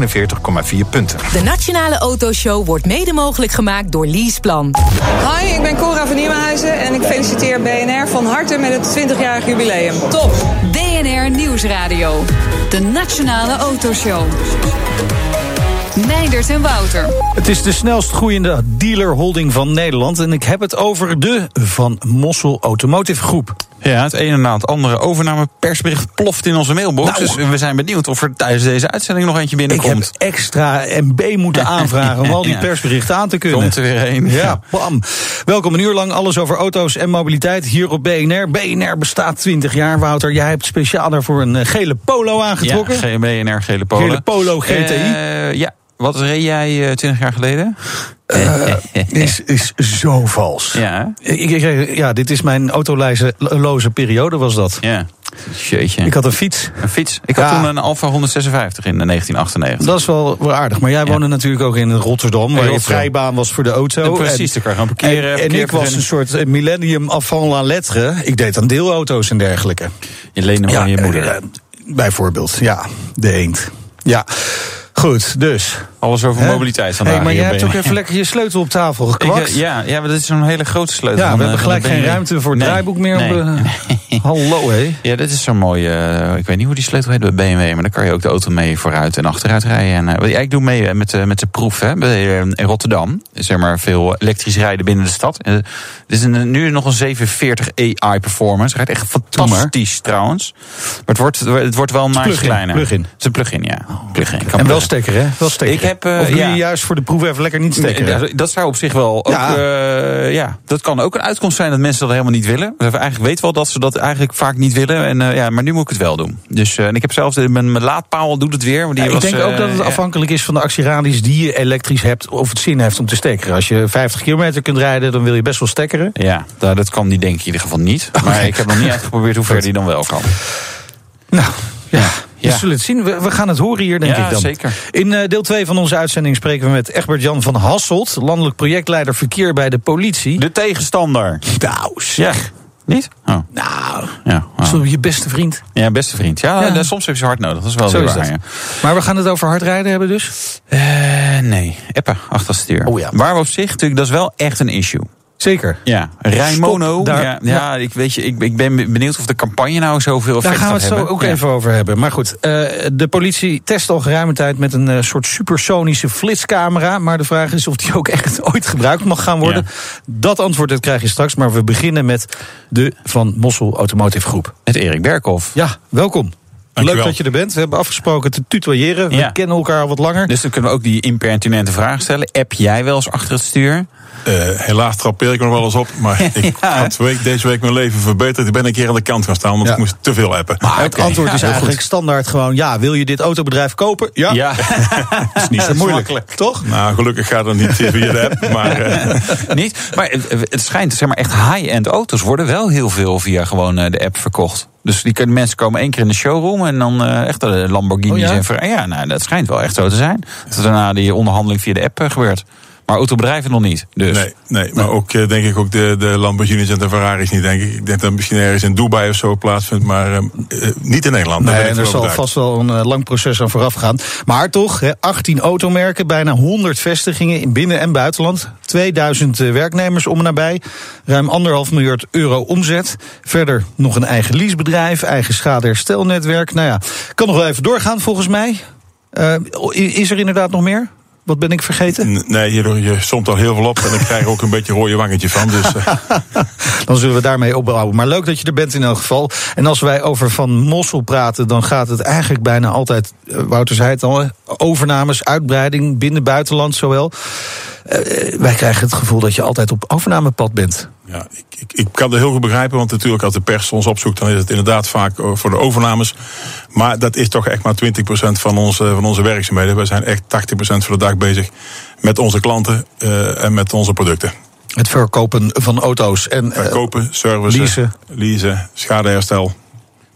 41,4 punten. De Nationale Autoshow wordt mede mogelijk gemaakt door Leaseplan. Hi, ik ben Cora van Nieuwenhuizen en ik feliciteer BNR van harte met het 20-jarig jubileum. Top! BNR Nieuwsradio. De Nationale Autoshow. Meindert en Wouter. Het is de snelst groeiende dealerholding van Nederland. En ik heb het over de Van Mossel Automotive Groep. Ja, het ene na het andere overnamepersbericht ploft in onze mailbox. Nou, dus we zijn benieuwd of er tijdens deze uitzending nog eentje Ik binnenkomt. heb extra MB moeten aanvragen om al die persberichten aan te kunnen. Komt er weer een. Ja, bam. Welkom een uur lang alles over auto's en mobiliteit hier op BNR. BNR bestaat 20 jaar, Wouter. Jij hebt speciaal daarvoor een eh, gele polo aangetrokken. Ja, GMBNR, gele polo. Gele polo GTI. Eh, ja, wat reed jij eh, 20 jaar geleden? is, is zo vals. Ja, Ik, ik- ja, dit is mijn autoloze periode, was dat. ja. Jeetje. Ik had een fiets. Een fiets. Ik had toen een Alfa 156 in 1998. Dat is wel, wel aardig. Maar jij woonde natuurlijk ook in Rotterdam, waar je vrijbaan was voor de auto. En precies, daar kan gewoon parkeren, En, en ik was een soort eh, millennium avant la lettre. Ik deed aan deelauto's en dergelijke. Je leende aan je moeder. eh, bijvoorbeeld, ja. De eend. Ja. Goed, dus. Alles over mobiliteit vandaag. Hey, maar jij hebt ook even lekker je sleutel op tafel gekwakt. eh, ja, ja, maar dat is zo'n hele grote sleutel. Ja, we eh, hebben van gelijk geen ruimte voor het Nee, draaiboek meer. nee. Op. Hallo, hé. Ja, dit is zo'n mooie. eh, ik weet niet hoe die sleutel heet bij BMW, maar dan kan je ook de auto mee vooruit en achteruit rijden. En, eh, ik doe mee eh, met, de met de proef hè, eh, in Rotterdam. Zeg maar veel elektrisch rijden binnen de stad. Eh, Het is een, nu nog een 740 AI performance. Het rijdt echt fantastisch trouwens. Maar het wordt, het wordt wel een plug-in, kleiner. plug-in. Het is een plug-in, ja. Plug-in. Kan En wel stekker, hè? Wel stekker. Ik heb, eh, of ja. juist voor de proef even lekker niet stekker? Nee, dat- dat zou op zich wel ook. Ja. Ja. ja, dat kan ook een uitkomst zijn dat mensen dat helemaal niet willen. We eigenlijk weten wel dat ze dat eigenlijk vaak niet willen. En, eh, ja, maar nu moet ik het wel doen. Dus, eh, en ik heb zelfs mijn, mijn laadpaal doet het weer. want Die Ja, ik was, denk ook eh, dat het afhankelijk is van de actieradius die je elektrisch hebt. Of het zin heeft om te stekkeren. Als je 50 kilometer kunt rijden, dan wil je best wel stekkeren. Ja, nou, dat kan die denk ik in ieder geval niet. Maar ik heb nog niet uitgeprobeerd hoe ver die dan wel kan. Nou, ja. Ja. We zullen het zien. We, we gaan het horen hier, denk Ja, ik dan. zeker. In eh, deel 2 van onze uitzending spreken we met Egbert-Jan van Hasselt... landelijk projectleider verkeer bij de politie. De tegenstander. Nou, Ja. zeg. Niet? Oh, Nou, ja. oh. je beste vriend. Ja, beste vriend. Ja, Ja. eh, soms heb je ze hard nodig. Dat is wel Zo is waar. ja. Maar we gaan het over hard rijden hebben dus. Eh, nee, appen achter stuur. Oh ja. Waar we op zich natuurlijk, dat is wel echt een issue. Zeker. Ja, Rijmono. Daar. Ja, ja, ik, weet je, ik, ik ben benieuwd of de campagne nou zoveel Daar effect gaan we het zo ook Ja. even over hebben. Maar goed, eh, de politie test al geruime tijd met een eh, soort supersonische flitscamera. Maar de vraag is of die ook echt ooit gebruikt mag gaan worden. Dat antwoord dat krijg je straks. Maar we beginnen met de Van Mossel Automotive Groep. Met Erik Berkhoff. Ja, welkom. Dankjewel. Leuk dat je er bent. We hebben afgesproken te tutoyeren. We Ja. kennen elkaar al wat langer. Dus dan kunnen we ook die impertinente vraag stellen. App jij wel eens achter het stuur? Eh, helaas trappeer ik nog wel eens op. Maar ik Ja. had week, deze week mijn leven verbeterd. Ik ben een keer aan de kant gaan staan, want Ja. ik moest te veel appen. Maar het antwoord is Ja, eigenlijk standaard gewoon... ja, wil je dit autobedrijf kopen? Ja. Ja. Dat is niet zo moeilijk, toch? Nou, gelukkig gaat het niet via de app. Maar eh, Niet? Maar het, schijnt, zeg maar, echt high-end auto's worden wel heel veel via gewoon eh, de app verkocht. Dus die kunnen, mensen komen één keer in de showroom en dan eh, echt de Lamborghinis Oh ja? en. Ja, nou, dat schijnt wel echt zo te zijn. Dat daarna die onderhandeling via de app gebeurt. Maar autobedrijven nog niet. Dus. nee, nee, maar ook eh, denk ik ook de, de Lamborghinis en de Ferraris niet, denk ik. Ik denk dat het misschien ergens in Dubai of zo plaatsvindt, maar eh, eh, niet in Nederland. Daar Nee, en er zal vast wel een eh, lang proces aan vooraf gaan. Maar toch, hè, 18 automerken, bijna 100 vestigingen in binnen- en buitenland. 2000 eh, werknemers om en nabij. Ruim anderhalf miljard euro omzet. Verder nog een eigen leasebedrijf, eigen schadeherstelnetwerk. Nou ja, kan nog wel even doorgaan volgens mij. Eh, is er inderdaad nog meer? Wat ben ik vergeten? Nee, je, je somt al heel veel op en ik krijg ook een beetje rode wangetje van. Dus eh, Dan zullen we daarmee opbouwen. Maar leuk dat je er bent in elk geval. En als wij over Van Mossel praten, dan gaat het eigenlijk bijna altijd, eh, Wouter zei het al, overnames, uitbreiding, binnen, buitenland zowel. Eh, wij krijgen het gevoel dat je altijd op overnamepad bent. Ja, ik, ik, ik kan het heel goed begrijpen, want natuurlijk als de pers ons opzoekt, dan is het inderdaad vaak eh, voor de overnames. Maar dat is toch echt maar 20% van onze, van onze werkzaamheden. Wij zijn echt 80% van de dag bezig met onze klanten eh, en met onze producten. Het verkopen van auto's en eh, Verkopen, servicen, leasen. leasen, schadeherstel.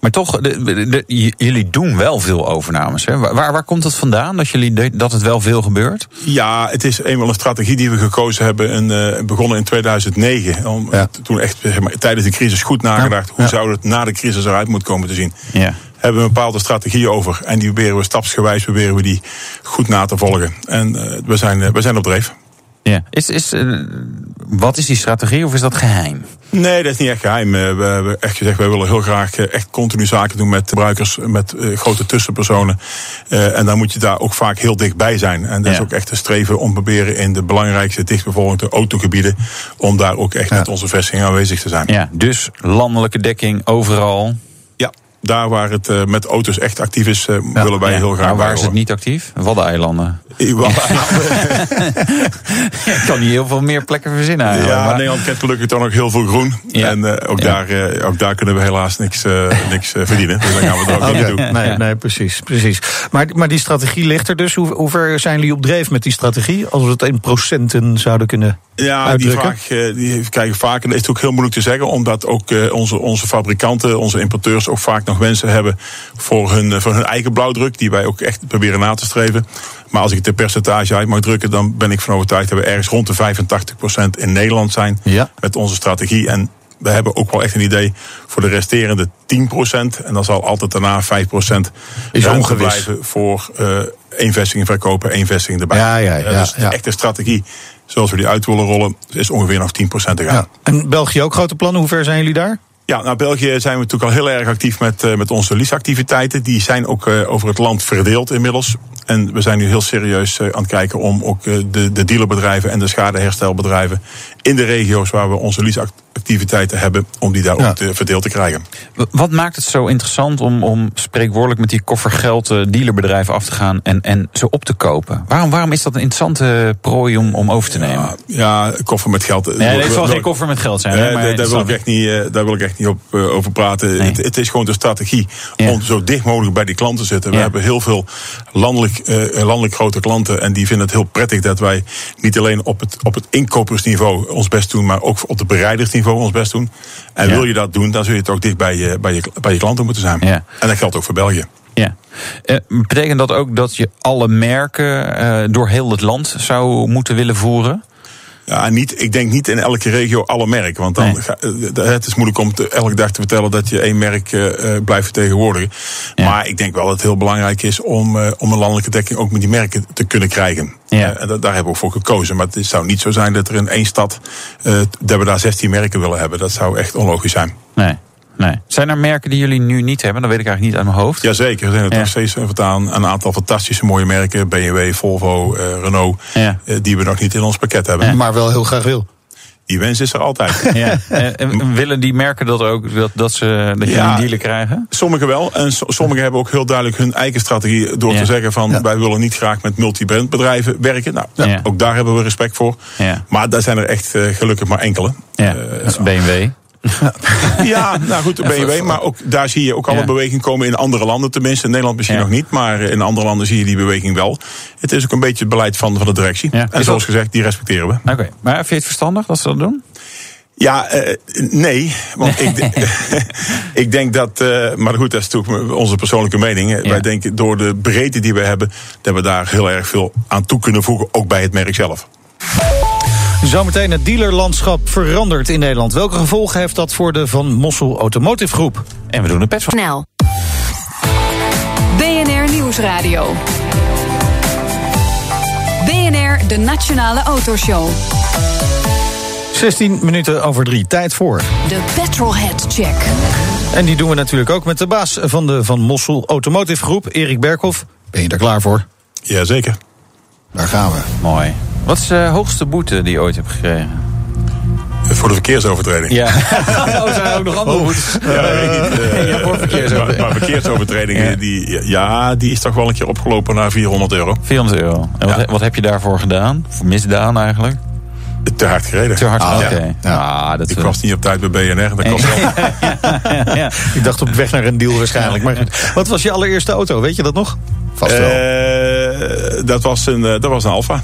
Maar toch, de, de- de- j- jullie doen wel veel overnames. Hè? Waar, waar komt het vandaan dat, jullie, dat het wel veel gebeurt? Ja, het is eenmaal een strategie die we gekozen hebben. En, eh, begonnen in 2009. Om, Ja. Toen echt zeg maar, tijdens de crisis goed nagedacht. Hoe Ja. zou het na de crisis eruit moeten komen te zien. Ja. Hebben we een bepaalde strategie over. En die proberen we stapsgewijs proberen we die goed na te volgen. En eh, we, zijn, eh, we zijn op dreef. Ja. Is, is, eh, wat is die strategie of is dat geheim? Nee, dat is niet echt geheim. Eh, We hebben echt gezegd, wij willen heel graag eh, echt continu zaken doen met gebruikers, met grote tussenpersonen. Eh, en dan moet je daar ook vaak heel dichtbij zijn. En dat is ook echt een streven om proberen in de belangrijkste dichtbevolkte autogebieden, om daar ook echt met onze vestiging aanwezig te zijn. Ja, dus landelijke dekking overal. Daar waar het eh, met auto's echt actief is, eh, willen wij Ja. heel graag Maar waar bij is het niet actief? Waddeneilanden. Ik kan niet heel veel meer plekken verzinnen. eigenlijk, Ja, maar- Nederland kent gelukkig dan ook heel veel groen. Ja. En eh, ook, Ja. daar, eh, ook daar kunnen we helaas niks, eh, niks verdienen. Dus dan gaan we dat ook niet Oké, doen. Nee, nee, precies. precies. Maar, maar die strategie ligt er dus. Hoe, hoe ver zijn jullie op dreef met die strategie? Als we het in procenten zouden kunnen Ja, die uitdrukken? vraag eh, die krijgen vaak. En dat is ook heel moeilijk te zeggen, omdat ook eh, onze, onze fabrikanten, onze importeurs ook vaak nog wensen hebben voor hun, eh, voor hun eigen blauwdruk, die wij ook echt proberen na te streven. Maar als ik het de percentage uit mag drukken, dan ben ik van overtuigd dat we ergens rond de 85% in Nederland zijn Ja. met onze strategie. En we hebben ook wel echt een idee voor de resterende 10%. En dan zal altijd daarna 5% Is ruimte blijven voor eh één vestiging verkopen, één vestiging erbij. Ja, ja, ja, dus ja. de echte strategie, zoals we die uit willen rollen, is ongeveer nog 10% te gaan. Ja. En België ook grote plannen. Hoe ver zijn jullie daar? Ja, nou België zijn we natuurlijk al heel erg actief met, eh, met onze leaseactiviteiten. Die zijn ook eh, over het land verdeeld inmiddels. En we zijn nu heel serieus eh, aan het kijken om ook de, de dealerbedrijven en de schadeherstelbedrijven in de regio's waar we onze leaseactiviteiten hebben, om die daar Ja. ook te, verdeeld te krijgen. Wat maakt het zo interessant om, om spreekwoordelijk met die koffer geld eh, dealerbedrijven af te gaan en, en ze op te kopen? Waarom, waarom is dat een interessante prooi om, om over te nemen? Ja, ja, koffer met geld. eh, Nee, wil- het zal geen koffer met geld zijn. Hè, daar- maar daar, wil ik echt niet, eh, daar wil ik echt niet op, over praten. Nee. Het, het is gewoon de strategie Ja. om zo dicht mogelijk bij die klanten te zitten. We hebben heel veel landelijk, eh, landelijk grote klanten. En die vinden het heel prettig dat wij niet alleen op het, op het inkopersniveau ons best doen, maar ook op het bereidersniveau ons best doen. En Ja. wil je dat doen, dan zul je toch dicht bij je, bij je, bij je klanten moeten zijn. Ja. En dat geldt ook voor België. Ja. Eh, betekent dat ook dat je alle merken eh, door heel het land zou moeten willen voeren? Ja, niet, ik denk niet in elke regio alle merken. Want dan Nee. ga- eh, het is moeilijk om te, elke dag te vertellen dat je één merk eh, blijft vertegenwoordigen. Ja. Maar ik denk wel dat het heel belangrijk is om, om een landelijke dekking ook met die merken te kunnen krijgen. Ja. En dat, daar hebben we ook voor gekozen. Maar het zou niet zo zijn dat er in één stad dat we daar 16 merken willen hebben. Dat zou echt onlogisch zijn. Nee. Nee. Zijn er merken die jullie nu niet hebben? Dat weet ik eigenlijk niet uit mijn hoofd. Jazeker, er zijn er Ja. nog steeds voortaan een aantal fantastische mooie merken. BMW, Volvo, eh, Renault. Ja. eh, die we nog niet in ons pakket hebben. Maar wel heel graag wil. Die wens is er altijd. Ja. Eh, en willen die merken dat ook, dat, dat, ze, dat jullie Ja. een dealer krijgen? Sommigen wel. En so- sommigen hebben ook heel duidelijk hun eigen strategie. Door Ja. te zeggen van Ja. wij willen niet graag met multi-brand bedrijven werken. Nou, Ja. ook daar hebben we respect voor. Ja. Maar daar zijn er echt gelukkig maar enkele. Ja, Eh, dat is BMW. ja, nou goed, de BMW. Maar ook, daar zie je ook al een beweging komen in andere landen tenminste. In Nederland misschien nog niet. Maar in andere landen zie je die beweging wel. Het is ook een beetje het beleid van, van de directie. En zoals gezegd, die respecteren we. Oké, maar vind je het verstandig dat ze dat doen? Ja, eh, nee. Want ik, ik denk dat. eh, maar goed, dat is natuurlijk onze persoonlijke mening. Ja. Wij denken door de breedte die we hebben. dat we daar heel erg veel aan toe kunnen voegen. Ook bij het merk zelf. Zometeen het dealerlandschap verandert in Nederland. Welke gevolgen heeft dat voor de Van Mossel Automotive Groep? En we doen een pet van. Snel. BNR Nieuwsradio. BNR, de Nationale Autoshow. 16 minuten over drie. Tijd voor. De Petrolhead Check. En die doen we natuurlijk ook met de baas van de Van Mossel Automotive Groep, Erik Berkhoff. Ben je er klaar voor? Jazeker. Daar gaan we. Mooi. Wat is de hoogste boete die je ooit hebt gekregen? Voor de verkeersovertreding. Ja. oh, zijn er ook nog andere boetes? Ja, eh, Ja, voor verkeersovertreding. Maar, maar verkeersovertredingen, Ja. Die, ja, die is toch wel een keer opgelopen naar 400 euro. 400 euro. En wat, Ja. wat heb je daarvoor gedaan? Voor misdaan eigenlijk? Te hard gereden. Te hard. Ah, Oké. ja. Ah, dat Ik eh, was niet op tijd bij BNR. Dat kost wel. ja. Ik dacht op weg naar een deal waarschijnlijk. Maar. Wat was je allereerste auto? Weet je dat nog? Vast wel. Eh, dat, was een, eh, dat was een Alfa.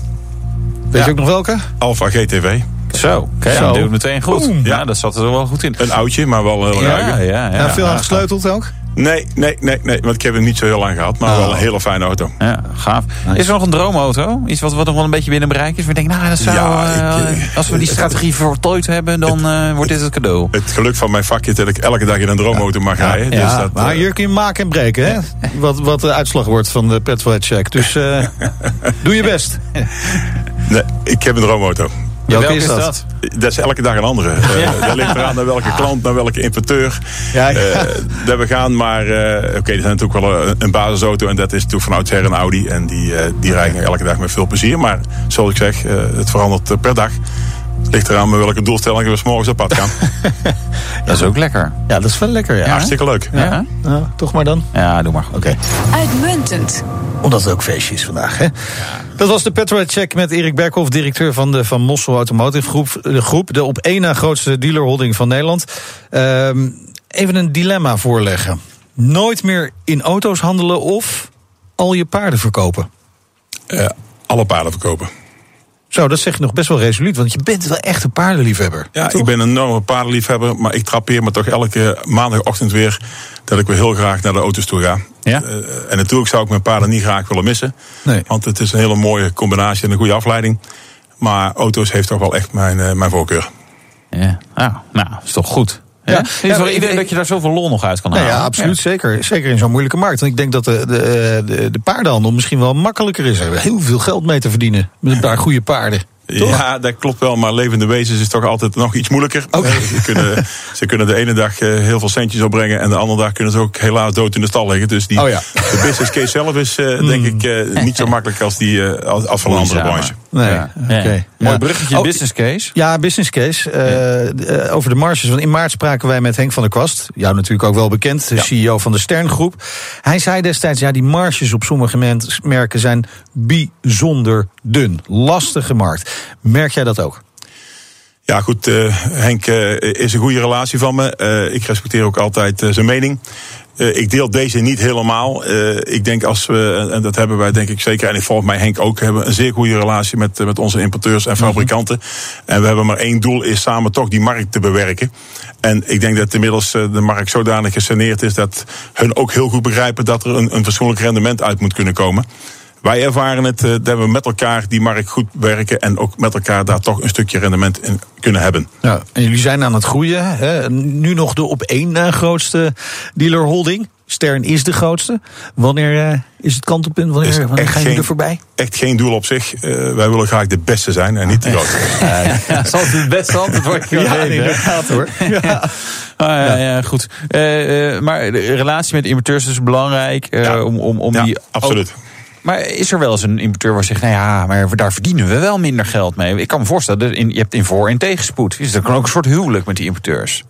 Weet ja. je ook nog welke? Alfa GTV. Zo, kijk, Zo. dan doe het meteen goed. Boom. Ja, dat zat er wel goed in. Een oudje, maar wel heel Ja, ruim. ja, ja. Ja, veel Ja. aan gesleuteld ook? Nee, nee, nee, nee, want ik heb hem niet zo heel lang gehad. Maar Oh. wel een hele fijne auto. Ja, gaaf. Is er nog een droomauto? Iets wat, wat nog wel een beetje binnen bereik is? We denken, nou, dat zou, Ja, eh, ik, eh, als we die strategie voltooid hebben, dan eh, wordt dit het cadeau. Het geluk van mijn vakje is dat ik elke dag in een droomauto mag rijden. Dus Ja, dat, maar hier kun je maken en breken, hè? Wat, wat de uitslag wordt van de Petrolhead Check. Dus eh, doe je best. nee, ik heb een droomauto. Welke is dat? Dat is elke dag een andere. Eh, dat ligt eraan naar welke klant, naar welke importeur Ja, ja. eh, dat we gaan. Maar eh, oké, er zijn natuurlijk wel een, een basisauto. En dat is natuurlijk van oudsher een Audi. En die, eh, die rijden elke dag met veel plezier. Maar zoals ik zeg, eh, het verandert per dag. Het ligt eraan met welke doelstellingen we 's morgens op pad gaan. Dat is ook lekker. Ja, dat is wel lekker, ja. Hartstikke leuk. Ja? Nou, toch maar dan. Ja, doe maar. Oké. Uitmuntend. Omdat het ook feestje is vandaag, hè? Dat was de Petrolhead Check met Erik Berkhoff, directeur van de Van Mossel Automotive groep. De, groep, de op één na grootste dealerholding van Nederland. Ehm, even een dilemma voorleggen. Nooit meer in auto's handelen of al je paarden verkopen? Eh, alle paarden verkopen. Zo, dat zeg je nog best wel resoluut, want je bent wel echt een paardenliefhebber. Ja, toch? ik ben een enorme paardenliefhebber. Maar ik trapeer me toch elke maandagochtend weer... dat ik weer heel graag naar de auto's toe ga. Ja? Eh, en natuurlijk zou ik mijn paarden niet graag willen missen. Nee. Want het is een hele mooie combinatie en een goede afleiding. Maar auto's heeft toch wel echt mijn, eh, mijn voorkeur. Ja. Nou, nou, is toch goed. Ja, Ja. Ik- idee dat je daar zoveel lol nog uit kan Nou halen. ja, absoluut. Zeker, zeker in zo'n moeilijke markt. Want ik denk dat de, de, de, de paardenhandel misschien wel makkelijker is. Er heel veel geld mee te verdienen met een paar goede paarden. Toch? Ja, dat klopt wel. Maar levende wezens is toch altijd nog iets moeilijker. Ze, kunnen, ze kunnen de ene dag eh, heel veel centjes opbrengen. En de andere dag kunnen ze ook helaas dood in de stal liggen. Dus die, Oh ja. de business case zelf is eh, denk ik eh, niet zo makkelijk als, die, eh, als, als van een andere branche. Nee, Ja. oké. Ja. Mooi bruggetje, Oh, business case. Ja, business case. Over de marges. Want in maart spraken wij met Henk van der Kwast. Jou natuurlijk ook wel bekend, de CEO van de Sterngroep. Hij zei destijds, ja, die marges op sommige merken zijn bijzonder dun. Lastige markt. Merk jij dat ook? Ja, goed. eh, Henk eh, is een goede relatie van me. Eh, ik respecteer ook altijd zijn mening. Ik deel deze niet helemaal. Ik denk als we, en dat hebben wij denk ik zeker, en volgens mij Henk ook, hebben een zeer goede relatie met, met onze importeurs en fabrikanten. En we hebben maar één doel, is samen toch die markt te bewerken. En ik denk dat inmiddels de markt zodanig gesaneerd is dat hun ook heel goed begrijpen dat er een, een rendement uit moet kunnen komen. Wij ervaren het eh, dat we met elkaar die markt goed werken en ook met elkaar daar toch een stukje rendement in kunnen hebben. Ja, en jullie zijn aan het groeien. Hè? Nu nog de op één na grootste dealerholding. Stern is de grootste. Wanneer eh, is het kantelpunt? Wanneer, Is wanneer geen- er voorbij? Echt geen doel op zich. Eh, wij willen graag de beste zijn en niet de grootste. Dat is altijd het beste antwoord wat je kan Ja, geven. inderdaad hoor. Ja. Ah, ja, ja, goed. Eh, eh, maar de relatie met importeurs is belangrijk. eh, Ja. om, om, om Ja, die absoluut. Maar is er wel eens een importeur waar zegt, nou ja, maar daar verdienen we wel minder geld mee? Ik kan me voorstellen, dat je hebt in voor- en tegenspoed. Dus er kan ook een soort huwelijk met die importeurs.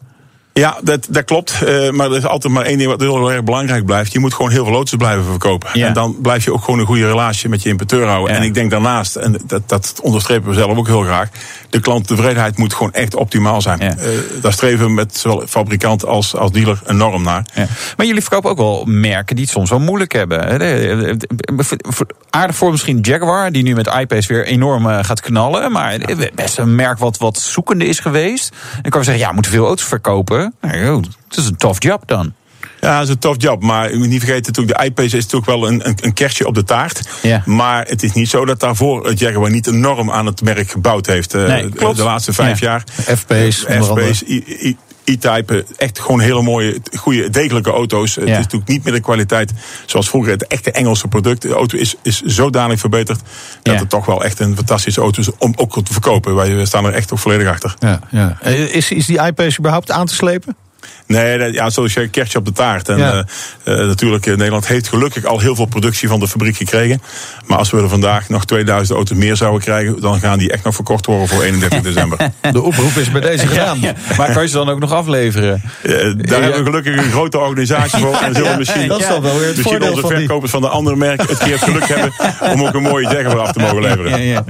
Ja, dat, dat klopt. Eh, maar er is altijd maar één ding wat heel erg belangrijk blijft. Je moet gewoon heel veel auto's blijven verkopen. Ja. En dan blijf je ook gewoon een goede relatie met je importeur houden. Ja. En ik denk daarnaast, en dat, dat onderstrepen we zelf ook heel graag... de klanttevredenheid moet gewoon echt optimaal zijn. Ja. Eh, daar streven we met zowel fabrikant als, als dealer enorm naar. Ja. Maar jullie verkopen ook wel merken die het soms wel moeilijk hebben. de- Aardig voor misschien Jaguar, die nu met iPace weer enorm eh, gaat knallen. Maar best een merk wat, wat zoekende is geweest. Dan kan je zeggen, ja, we moeten veel auto's verkopen. Nou, joh, het is een tof job dan. Ja, dat is een tof job. Maar je moet niet vergeten, natuurlijk, de iPace is natuurlijk wel een, een, een kerstje op de taart. Ja. Maar het is niet zo dat daarvoor het Jaguar niet enorm aan het merk gebouwd heeft. eh, Nee, de- laatste vijf Ja. jaar. FP's. FP's, E-Type, echt gewoon hele mooie, goede, degelijke auto's. Het is natuurlijk niet meer de kwaliteit zoals vroeger. Het echte Engelse product. De auto is, is zodanig verbeterd dat Ja. het toch wel echt een fantastische auto is om ook te verkopen. Wij staan er echt ook volledig achter. Ja, ja. Eh, Is, is die iPace überhaupt aan te slepen? Nee, dat, ja, zoals je kerstje op de taart. En Ja. eh, eh, natuurlijk, eh, Nederland heeft gelukkig al heel veel productie van de fabriek gekregen. Maar als we er vandaag nog 2000 auto's meer zouden krijgen, dan gaan die echt nog verkocht worden voor 31 december. De oproep is bij deze gedaan. Ja, maar kan je ze dan ook nog afleveren? Eh, daar hebben we gelukkig een grote organisatie voor. En zullen misschien, dat is dan wel weer het misschien voordeel onze van die- verkopers van de andere merken het keer het geluk hebben om ook een mooie Jaguar af te mogen leveren. Ja, ja.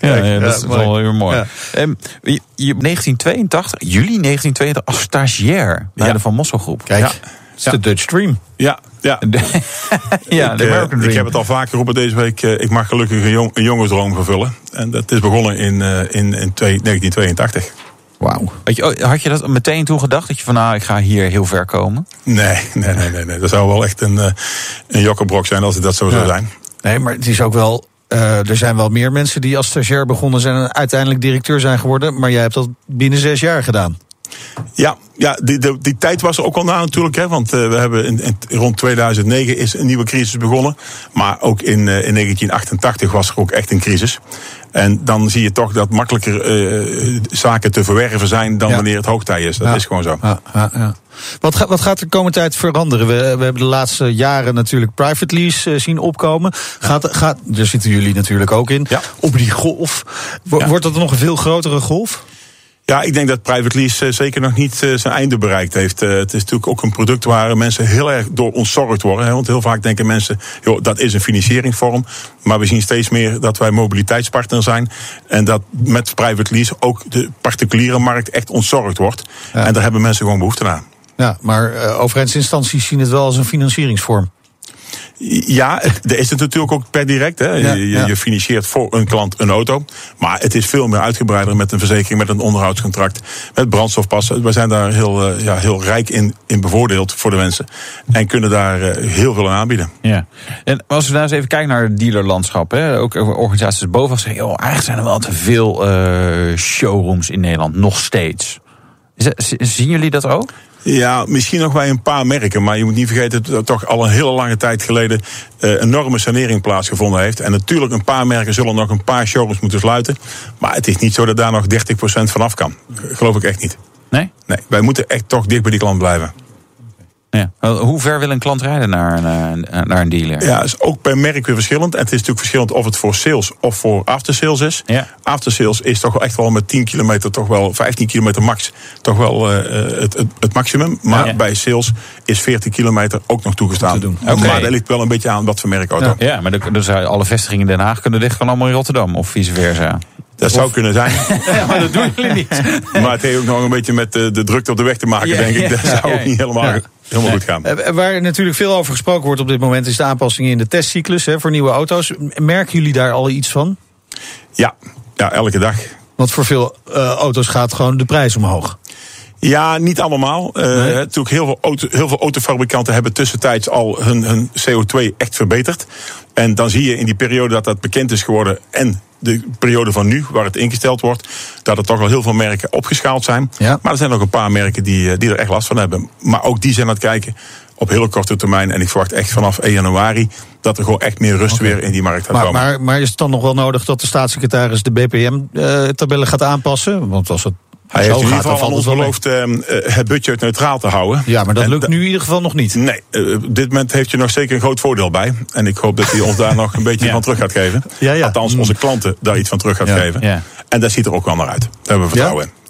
ja, ja, dat is ja, wel heel mooi. Ja. Ehm, je, je 1982, juli 1982, als stagiair bij Ja. de Van Mossel groep. Kijk, Ja. het is de Dutch Dream. Ja, ja. ja, ik, de American ik heb het al vaak geroepen deze week. eh, ik mag gelukkig een, jong, een jongensdroom vervullen. En dat is begonnen in, eh, in, in twee- 1982. Wauw. Weet je, oh, had je dat meteen toen gedacht? Dat je van nou, ik ga hier heel ver komen? Nee, nee, nee, nee. nee. Dat zou wel echt een, uh, een jokkerbrok zijn als het dat zo zou zijn. Nee, maar het is ook wel. Uh, er zijn wel meer mensen die als stagiair begonnen zijn en uiteindelijk directeur zijn geworden. Maar jij hebt dat binnen zes jaar gedaan. Ja, ja die, die, die tijd was er ook al na natuurlijk. Hè, want uh, we hebben in, in, rond 2009 is een nieuwe crisis begonnen. Maar ook in, uh, in 1988 was er ook echt een crisis. En dan zie je toch dat makkelijker uh, zaken te verwerven zijn dan ja. wanneer het hoogtij is. Dat ja. is gewoon zo. Ja, wat, ga, wat gaat er de komende tijd veranderen? We, we hebben de laatste jaren natuurlijk private lease zien opkomen. Gaat, gaat, daar zitten jullie natuurlijk ook in. Op die golf. Wordt dat nog een veel grotere golf? Ja, ik denk dat private lease uh, zeker nog niet uh, zijn einde bereikt heeft. Uh, het is natuurlijk ook een product waar mensen heel erg door ontzorgd worden. Hè, want heel vaak denken mensen, joh, dat is een financieringsvorm. Maar we zien steeds meer dat wij mobiliteitspartner zijn. En dat met private lease ook de particuliere markt echt ontzorgd wordt. Ja. En daar hebben mensen gewoon behoefte aan. Ja, maar overheidsinstanties zien het wel als een financieringsvorm. Ja, er is het natuurlijk ook per direct. Hè. Ja, je, ja. je, financiert voor een klant een auto. Maar het is veel meer uitgebreider met een verzekering, met een onderhoudscontract, met brandstofpassen. We zijn daar heel, uh, ja, heel rijk in, in bevoordeeld voor de mensen. En kunnen daar uh, heel veel aan aanbieden. Ja. En als we nou eens even kijken naar het dealerlandschap. Hè, ook organisaties boven zeggen, joh, eigenlijk zijn er wel te veel uh, showrooms in Nederland, nog steeds. Zien jullie dat ook? Ja, misschien nog bij een paar merken. Maar je moet niet vergeten dat er toch al een hele lange tijd geleden een enorme sanering plaatsgevonden heeft. En natuurlijk, een paar merken zullen nog een paar showrooms moeten sluiten. Maar het is niet zo dat daar nog 30% vanaf kan. Geloof ik echt niet. Nee? Nee, wij moeten echt toch dicht bij die klant blijven. Ja. Hoe ver wil een klant rijden naar, naar, naar een dealer? Ja, is ook per merk weer verschillend. En het is natuurlijk verschillend of het voor sales of voor aftersales is. Ja. Aftersales is toch wel echt wel met 10 kilometer, toch wel 15 kilometer max, toch wel uh, het, het, het, maximum. Maar ja. bij sales is 40 kilometer ook nog toegestaan. Te okay. Maar dat ligt wel een beetje aan wat voor merkauto. Ja, ja maar dan zou alle vestigingen in Den Haag kunnen dicht gaan allemaal in Rotterdam of vice versa. Dat of... zou kunnen zijn. ja, maar dat doen jullie niet. maar het heeft ook nog een beetje met de, de drukte op de weg te maken, ja, denk ik. Dat zou ook niet helemaal helemaal goed gaan. Waar natuurlijk veel over gesproken wordt op dit moment is de aanpassingen in de testcyclus hè, voor nieuwe auto's. Merken jullie daar al iets van? Ja, ja elke dag. Want voor veel uh, auto's gaat gewoon de prijs omhoog. Ja, niet allemaal. Uh, nee. Natuurlijk, heel veel, auto, heel veel autofabrikanten hebben tussentijds al hun, hun CO2 echt verbeterd. En dan zie je in die periode dat dat bekend is geworden en de periode van nu, waar het ingesteld wordt, dat er toch al heel veel merken opgeschaald zijn. Ja. Maar er zijn ook een paar merken die, die er echt last van hebben. Maar ook die zijn aan het kijken op hele korte termijn. En ik verwacht echt vanaf 1 januari dat er gewoon echt meer rust okay. weer in die markt gaat maar, komen. Maar, maar is het dan nog wel nodig dat de staatssecretaris de BPM-tabellen uh, gaat aanpassen? Want als het hij heeft in ieder geval ons beloofd uh, het budget neutraal te houden. Ja, maar dat en lukt nu in ieder geval nog niet. Nee, uh, op dit moment heeft je nog zeker een groot voordeel bij. En ik hoop dat hij ons daar nog een beetje ja. van terug gaat geven. Ja, ja. Althans, onze klanten daar iets van terug gaat geven. Ja. En dat ziet er ook wel naar uit. Daar hebben we vertrouwen in.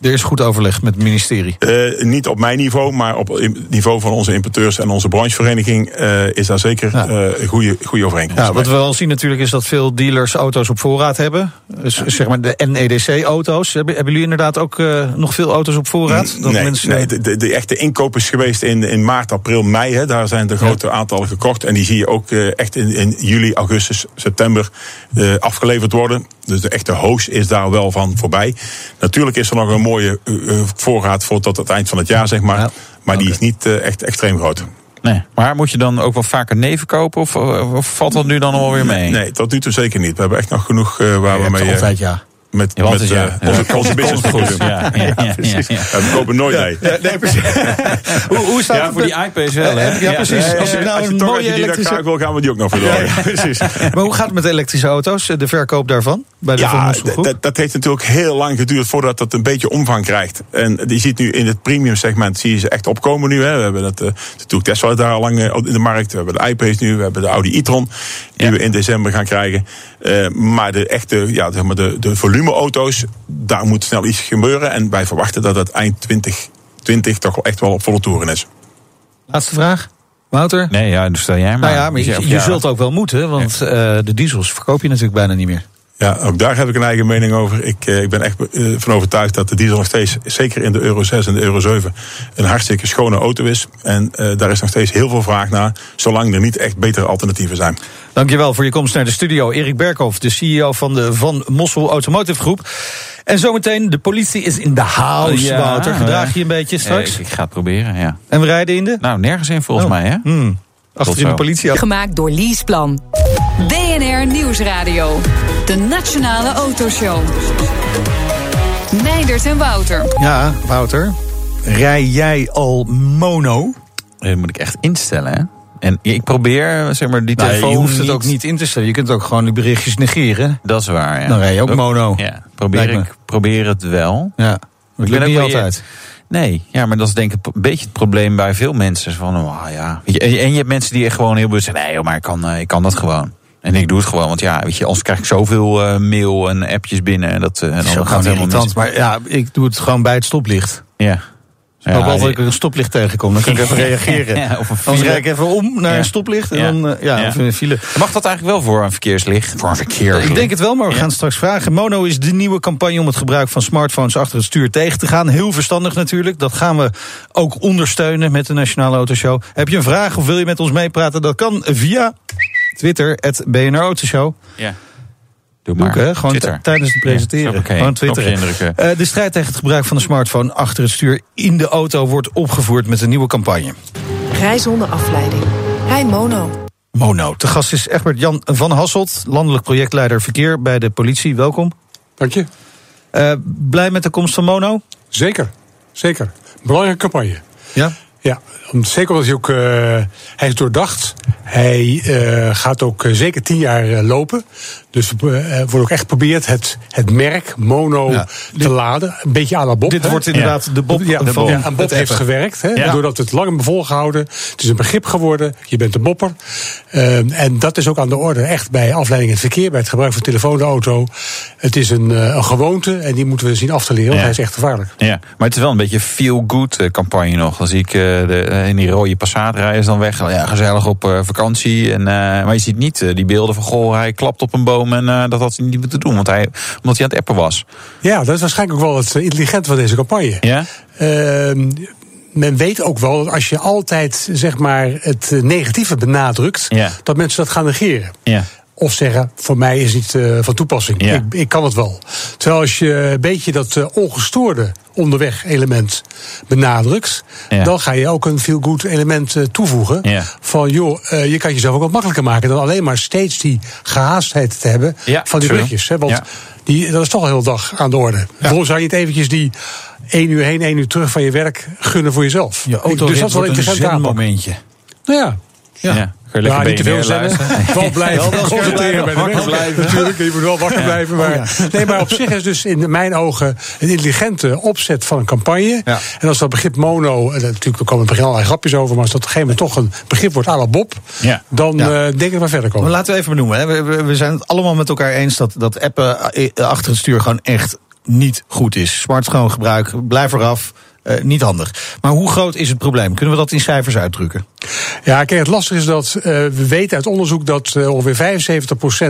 Er is goed overleg met het ministerie. Uh, niet op mijn niveau, maar op het niveau van onze importeurs en onze branchevereniging uh, is daar zeker ja. uh, goede, goede overeenkomst. Ja, wat we wel zien natuurlijk is dat veel dealers auto's op voorraad hebben. Dus ja. zeg maar de NEDC-auto's. Hebben, hebben jullie inderdaad ook nog veel auto's op voorraad? Dat nee, mensen... nee de, de, de, echte inkoop is geweest in, in maart, april, mei. Hè. Daar zijn de grote aantallen gekocht. En die zie je ook echt in, in juli, augustus, september afgeleverd worden. Dus de echte hoos is daar wel van voorbij. Natuurlijk is er nog een mooie uh, voorraad voor tot het eind van het jaar, zeg maar. Ja. Maar die is niet uh, echt extreem groot. Nee, maar moet je dan ook wel vaker neven kopen? Of, of valt dat nu dan alweer mee? Nee, tot nu toe zeker niet. We hebben echt nog genoeg uh, waar we mee... altijd ja. Met, ja, met ja. Uh, onze, onze business goed. Ja, ja, precies. we kopen nooit nee. nee, precies. hoe, hoe staat ja, voor die iPads wel, hè? Ja, precies. als ik nou als een mooie elektrische... wil, gaan we die ook nog verdoren. precies. maar hoe gaat het met elektrische auto's? De verkoop daarvan? Bij de ja, dat, dat heeft natuurlijk heel lang geduurd voordat dat een beetje omvang krijgt. En je ziet nu in het premium segment, zie je ze echt opkomen nu. Hè. We hebben dat, uh, natuurlijk Tesla daar al lang in de markt. We hebben de iPace nu, we hebben de Audi e-tron. Die ja. we in december gaan krijgen. Uh, maar de echte, ja, zeg maar de, de volumeauto's, daar moet snel iets gebeuren. En wij verwachten dat het eind 2020 toch wel echt wel op volle toeren is. Laatste vraag. Wouter? Nee, ja, dus stel jij maar. Nou ja, maar je, je zult ook wel moeten, want ja. uh, de diesels verkoop je natuurlijk bijna niet meer. Ja, ook daar heb ik een eigen mening over. Ik, eh, ik ben echt eh, van overtuigd dat de diesel nog steeds, zeker in de Euro 6 en de Euro 7, een hartstikke schone auto is. En eh, daar is nog steeds heel veel vraag naar, zolang er niet echt betere alternatieven zijn. Dankjewel voor je komst naar de studio. Erik Berkhoff, de CEO van de Van Mossel Automotive Groep. En zometeen, de politie is in de house, Ja, Wouter. Gedraag je een beetje straks? Ik, ik ga het proberen, ja. En we rijden in de? Nou, nergens in volgens Oh. mij, hè? Hmm. Achterin de politie. Gemaakt door Leaseplan. BNR Nieuwsradio. De Nationale Autoshow. Meindert en Wouter. Ja, Wouter. Rij jij al mono? Dat moet ik echt instellen, hè? En ik probeer, zeg maar, die Nou, telefoon je hoeft het ook niet in te stellen. Je kunt ook gewoon die berichtjes negeren. Dat is waar, ja. Dan rij je ook mono. Ja, probeer ik probeer het wel. Ja, dat ben lukt ook niet altijd. Nee, ja, maar dat is denk ik een beetje het probleem bij veel mensen. Van, oh, ja. Weet je, en je- hebt mensen die echt gewoon heel bewust zijn. Nee, maar ik kan, eh, ik kan dat gewoon. En ik doe het gewoon, want ja, weet je, anders krijg ik zoveel eh, mail en appjes binnen. En dat, eh, en dan gaat het helemaal irritant. mis. Maar ja, ik doe het gewoon bij het stoplicht. Ja. Ik hoop altijd dat ik er een stoplicht tegenkom. Dan kan ik even reageren. Ja, of een Anders rijd ik even om naar Ja. een stoplicht. En Ja. dan, eh, ja, Ja. of in een file. Mag dat eigenlijk wel voor een verkeerslicht? Voor een verkeerslicht? Ik denk het wel, maar we Ja. gaan het straks vragen. Mono is de nieuwe campagne om het gebruik van smartphones achter het stuur tegen te gaan. Heel verstandig natuurlijk. Dat gaan we ook ondersteunen met de Nationale Autoshow. Heb je een vraag of wil je met ons meepraten? Dat kan via Twitter, het BNR Autoshow. Ja. Doe maar. Doe ik, hè? Gewoon Twitter. tijdens het presenteren. Ja. Gewoon. Eh, de strijd tegen het gebruik van de smartphone achter het stuur in de auto wordt opgevoerd met een nieuwe campagne. Rij zonder afleiding. Rij mono. Mono. Te gast is Egbert Jan van Hasselt, landelijk projectleider verkeer bij de politie. Welkom. Dank je. Eh, blij met de komst van Mono? Zeker. Zeker. Belangrijke campagne. Ja. Ja, zeker omdat hij ook. eh, hij is doordacht. Hij eh, gaat ook eh, zeker tien jaar lopen. Dus er eh, wordt ook echt geprobeerd het, het merk mono Ja. te laden. Een beetje à la Bob. Dit hè? wordt inderdaad de Bob ja, van ja, en Bob heeft gewerkt. Hè. Doordat we het lang hebben volgehouden. Het is een begrip geworden. Je bent een bopper. Ehm, en dat is ook aan de orde. Echt bij afleiding in het verkeer. Bij het gebruik van telefoon de auto. Het is een, eh, een gewoonte. En die moeten we zien af te leren. Want hij is echt gevaarlijk. Ja, maar het is wel een beetje feel-good eh, campagne nog. Dan zie ik eh, de, eh, in die rode Passat rijden dan weg. Ja, gezellig op eh, vakantie. En, eh, maar je ziet niet eh, die beelden van... goh, hij klapt op een boom en eh, dat had hij niet moeten doen. Want hij, omdat hij aan het appen was. Ja, dat is waarschijnlijk ook wel het eh, intelligente van deze campagne. Ja? Ehm, men weet ook wel dat als je altijd zeg maar, het eh, negatieve benadrukt, Ja. dat mensen dat gaan negeren. Ja. Of zeggen, voor mij is het niet eh, van toepassing. Ja. Ik, ik kan het wel. Terwijl als je een beetje dat eh, ongestoorde onderweg element benadrukt... Ja. dan ga je ook een feel-good element eh, toevoegen. Ja. Van joh, eh, je kan jezelf ook wat makkelijker maken... dan alleen maar steeds die gehaastheid te hebben Ja, van die. Hè? Want Ja. die, dat is toch al heel dag aan de orde. Waarom zou je niet eventjes die één uur heen, één uur terug van je werk gunnen voor jezelf? Je auto dus dat is wel wordt een interessant momentje. Nou ja, Ja. Ja. Kun je ja, lekker niet te veel zenden. Wel blijven. Wel, concentreren bij de wakker weg. blijven. Natuurlijk, je moet wel wakker blijven. Maar, nee, maar op zich is dus in mijn ogen een intelligente opzet van een campagne. Ja. En als dat begrip mono, en natuurlijk er komen in het begin allerlei grapjes over, maar als dat op een gegeven moment toch een begrip wordt à la Bob, Ja. dan Ja. eh, denk ik dat we verder Maar komen. laten we even benoemen. Hè. We, we- we zijn het allemaal met elkaar eens dat, dat appen eh, achter het stuur gewoon echt niet goed is. Smartphone gebruik, blijf eraf. Eh, niet handig. Maar hoe groot is het probleem? Kunnen we dat in cijfers uitdrukken? Ja, kijk, het lastige is dat eh, we weten uit onderzoek dat eh, ongeveer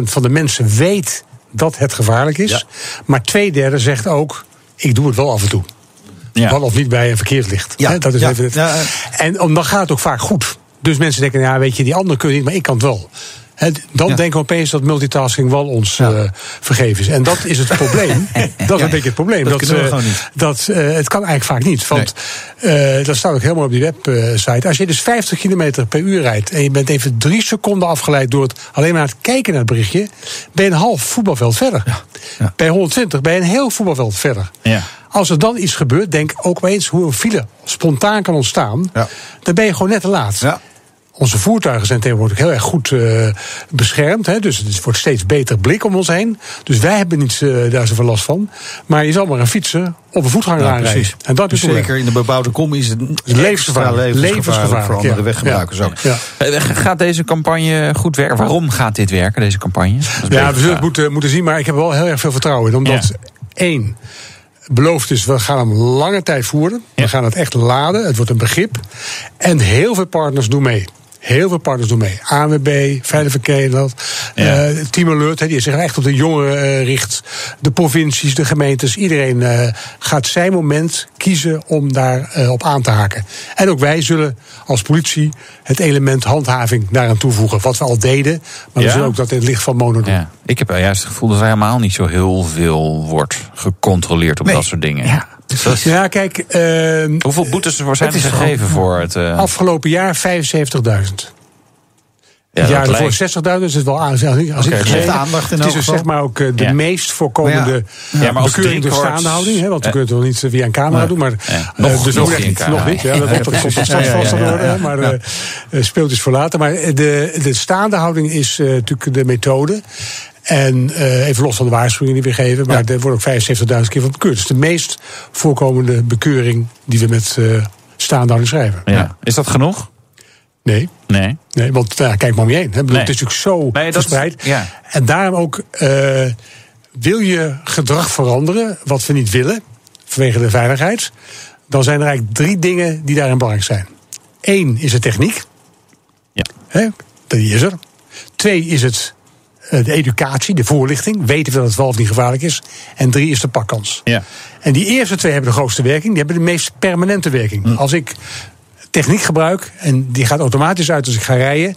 75% van de mensen weet dat het gevaarlijk is. Ja. Maar twee derde zegt ook, ik doe het wel af en toe. Ja. Wel of niet bij een verkeerslicht. Ja, Hè, dat is ja, even het. ja. En om, dan gaat het ook vaak goed. Dus mensen denken, ja, weet je, die anderen kunnen niet, maar ik kan het wel. Dan Ja. denken we opeens dat multitasking wel ons Ja. eh, vergeven is. En dat is het probleem. dat is een beetje het probleem. Dat we eh, dat, eh, het kan eigenlijk vaak niet. Want dat staat ook helemaal op die website. Als je dus 50 km per uur rijdt en je bent even drie seconden afgeleid door het alleen maar het kijken naar het berichtje, ben je een half voetbalveld verder. Bij 120 ben je een heel voetbalveld verder. Ja. Als er dan iets gebeurt, denk ook wel eens hoe een file spontaan kan ontstaan. Ja. Dan ben je gewoon net te laat. Ja. Onze voertuigen zijn tegenwoordig heel erg goed eh, beschermd. Hè, dus het wordt steeds beter blik om ons heen. Dus wij hebben niet eh, daar zoveel last van. Maar je zal maar een fietser op een voetganger Ja, aanrijden. precies. En dat Dus is probleem. zeker in de bebouwde kom is het levensgevaarlijk, Levensgevaarlijk, voor andere ja. weggebruikers ook. Ja. Eh, Gaat deze campagne goed werken? Waarom gaat dit werken, deze campagne? Ja, we zullen het moeten, moeten zien, maar ik heb er wel heel erg veel vertrouwen in. Omdat, één, beloofd is, we gaan hem lange tijd voeren. Ja. We gaan het echt laden, het wordt een begrip. En heel veel partners doen mee. Heel veel partners doen mee. ANWB, Veilig Verkeer Nederland, Ja. eh, Team Alert, die zich echt op de jongeren eh, richt. De provincies, de gemeentes, iedereen eh, gaat zijn moment kiezen om daar op aan te haken. En ook wij zullen als politie het element handhaving daaraan toevoegen. Wat we al deden, maar we zullen ook dat in het licht van mono doen. Ja. Ik heb juist het gevoel dat er helemaal niet zo heel veel wordt gecontroleerd op Nee. dat soort dingen. Ja. Is- Ja, kijk, eh, Hoeveel boetes er zijn Het is er gegeven voor het... eh, afgelopen jaar 75.000. ja, Het lijkt- 60.000, dus het is wel aan. Als geeft heb, aandacht in Het is dus zeg maar ook eh, de Ja. meest voorkomende Ja, maar als bekeuring door driekwart- staande houding. Hè, want we Eh, kunnen het wel niet via een camera doen. Maar, eh, Nog- dus nog ook geen niet, nog niet. Ja, dat komt komt straks vast aan hè, Maar eh, speelt dus voor later. Maar de, de staande houding is natuurlijk de methode. En eh, even los van de waarschuwingen die we geven. Maar er wordt ook 75.000 keer van bekeurd. Dus de meest voorkomende bekeuring die we met eh staande houding schrijven. ja. Is dat genoeg? Nee. Nee. Nee, want nou, kijk maar om je heen. Hè. Ik bedoel, Nee. Het is natuurlijk zo Nee, verspreid. ja. En daarom ook, eh, wil je gedrag veranderen, wat we niet willen, vanwege de veiligheid, dan zijn er eigenlijk drie dingen die daarin belangrijk zijn. Eén is de techniek. Ja. Hè, die is er. Twee is het de educatie, de voorlichting. Weten we dat het wel of niet gevaarlijk is. En drie is de pakkans. Ja. En die eerste twee hebben de grootste werking. Die hebben de meest permanente werking. Hm. Als ik techniek gebruik en die gaat automatisch uit als ik ga rijden,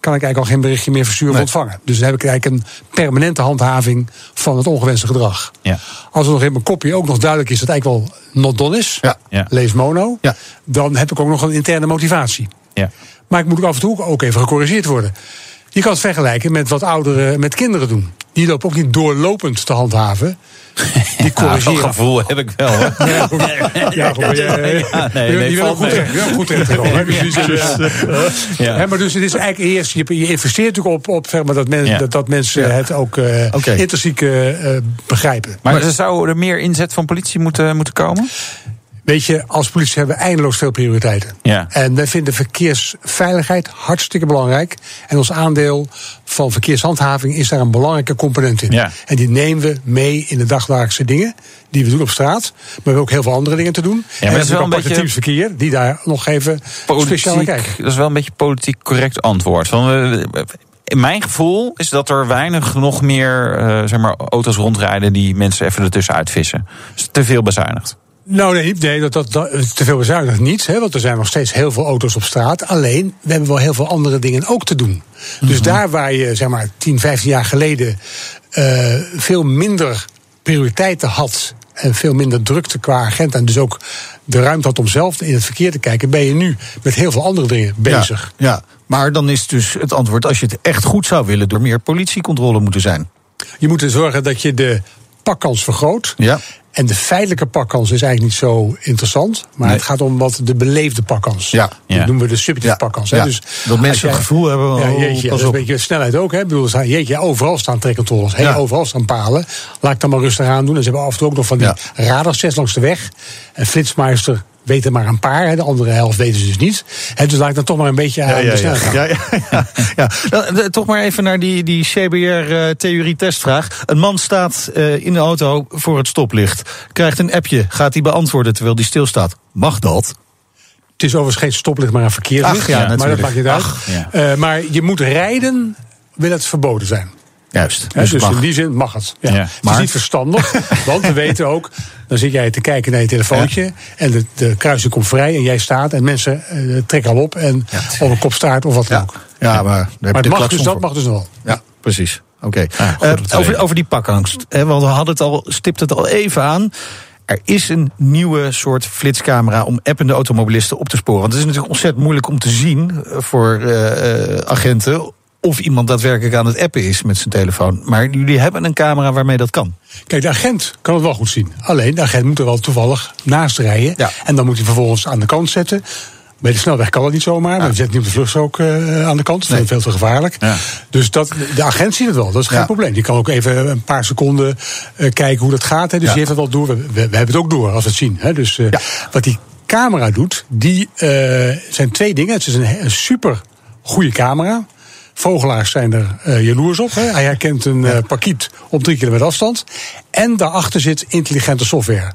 kan ik eigenlijk al geen berichtje meer versturen of ontvangen. Dus dan heb ik eigenlijk een permanente handhaving van het ongewenste gedrag. Ja. Als er nog in mijn kopje ook nog duidelijk is dat het eigenlijk wel not done is, Ja. Ja. lees mono, Ja. dan heb ik ook nog een interne motivatie. Ja. Maar ik moet ook af en toe ook even gecorrigeerd worden. Je kan het vergelijken met wat ouderen met kinderen doen. Die lopen ook niet doorlopend te handhaven. Die Nou, dat corrigeren. gevoel heb ik wel. Hoor. Ja, goed. Ja, goed, maar Ja, nee, je- je valt ook goed terecht- Ja. Maar dus het is eigenlijk eerst, je, je investeert natuurlijk op, op zeg maar, dat, men, Ja. dat, dat mensen het ook eh Oké. intrinsiek eh, eh, begrijpen. Maar er zou er meer inzet van politie moeten, moeten komen? Weet je, als politie hebben we eindeloos veel prioriteiten. Ja. En wij vinden verkeersveiligheid hartstikke belangrijk. En ons aandeel van verkeershandhaving is daar een belangrijke component in. Ja. En die nemen we mee in de dagdagelijkse dingen die we doen op straat. Maar we hebben ook heel veel andere dingen te doen. maar en dat is wel een beetje- verkeer die daar nog even speciaal naar kijken. Dat is wel een beetje politiek correct antwoord. Van, in mijn gevoel is dat er weinig nog meer eh, zeg maar, auto's rondrijden die mensen even ertussen uitvissen. Dus te veel bezuinigd. Nou, nee, nee dat, dat, dat, te veel bezuinigd niet. Hè, want er zijn nog steeds heel veel auto's op straat. Alleen, we hebben wel heel veel andere dingen ook te doen. Dus daar waar je, zeg maar, 10, 15 jaar geleden... eh, veel minder prioriteiten had... en veel minder drukte qua agent... en dus ook de ruimte had om zelf in het verkeer te kijken... ben je nu met heel veel andere dingen bezig. Ja, ja, maar dan is dus het antwoord: als je het echt goed zou willen, door meer politiecontrole moeten zijn. Je moet er zorgen dat je de pakkans vergroot... Ja. En de feitelijke pakkans is eigenlijk niet zo interessant. Maar Nee. het gaat om wat de beleefde pakkans. Ja. Dat Ja. noemen we de subjectieve Ja. pakkans. hè. Ja. Dus Dat mensen als jij- het gevoel hebben, Ja, oh, jeetje, dat is een beetje snelheid ook. Hè. Ik bedoel, staan- jeetje, overal staan trekcontroles. Hey. Overal staan palen. Laat ik dan maar rustig aan doen. En ze hebben af en toe ook nog van die Ja. radarsets langs de weg. En Flitsmeister weet er maar een paar. Hè. De andere helft weten ze dus niet. Dus laat ik dan toch maar een beetje aan de gaan. Ja, ja, ja, ja. Eh, Toch maar even naar die, die CBR-theorie-testvraag. Een man staat eh, in de auto voor het stoplicht. Krijgt een appje, gaat hij beantwoorden terwijl die stilstaat. Mag dat? Het is overigens geen stoplicht, maar een verkeerslicht. Ach, ja, maar dat maakt niet uit. Ach, ja. Eh, maar je moet rijden, wil het verboden zijn. Juist. Dus, dus in die zin mag het. Ja. Ja. Het is niet verstandig, want we weten ook... dan zit jij te kijken naar je telefoontje... en de, de kruising komt vrij en jij staat... en mensen eh, trekken al op en of een kopstaart of wat dan ja. ook. ja, maar, Maar het mag dus, dat mag dus nog wel. Ja, precies. Oké. Ah, goed Eh, over, over die pakangst. Hè, want we hadden het al, stipt het al even aan. Er is een nieuwe soort flitscamera om appende automobilisten op te sporen. Want het is natuurlijk ontzettend moeilijk om te zien eh, voor eh, eh, agenten of iemand daadwerkelijk aan het appen is met zijn telefoon. Maar jullie hebben een camera waarmee dat kan. Kijk, de agent kan het wel goed zien. Alleen, de agent moet er wel toevallig naast rijden. Ja. En dan moet hij vervolgens aan de kant zetten. Bij de snelweg kan dat niet zomaar. Maar je zet niet op de vluchtstrook eh, aan de kant. Dat is veel te gevaarlijk. Ja. Dus dat, de agent ziet het wel. Dat is geen Ja. probleem. Die kan ook even een paar seconden eh, kijken hoe dat gaat. Hè. Dus die heeft het wel door. We, we, we hebben het ook door als we het zien. Hè. Dus eh, wat die camera doet, die zijn twee dingen. Het is een, een super goede camera. Vogelaars zijn er eh, jaloers op. Hè. Hij herkent een eh, parkiet op drie kilometer afstand. En daarachter zit intelligente software.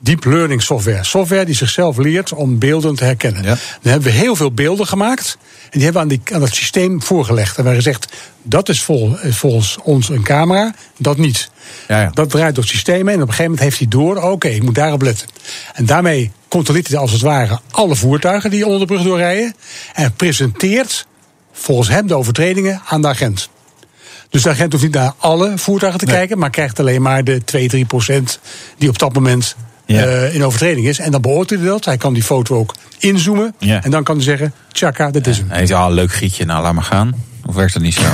deep learning software. Software die zichzelf leert om beelden te herkennen. Dan hebben we heel veel beelden gemaakt. En die hebben we aan, die, aan het systeem voorgelegd. En we hebben gezegd, dat is vol, is volgens ons een camera, dat niet. Ja, ja. Dat draait door het systeem heen. En op een gegeven moment heeft hij door, oké, ik moet daarop letten. En daarmee controleert hij als het ware alle voertuigen die onder de brug doorrijden. En presenteert volgens hem de overtredingen aan de agent. Dus de agent hoeft niet naar alle voertuigen te kijken, maar krijgt alleen maar de 2, 3 procent die op dat moment Ja. eh, in overtreding is. En dan beoordeelt hij dat. Hij kan die foto ook inzoomen. Ja. En dan kan hij zeggen: Tjaka, dat is hem. Hij zegt, ah, leuk gietje, nou laat maar gaan. Of werkt dat niet zo?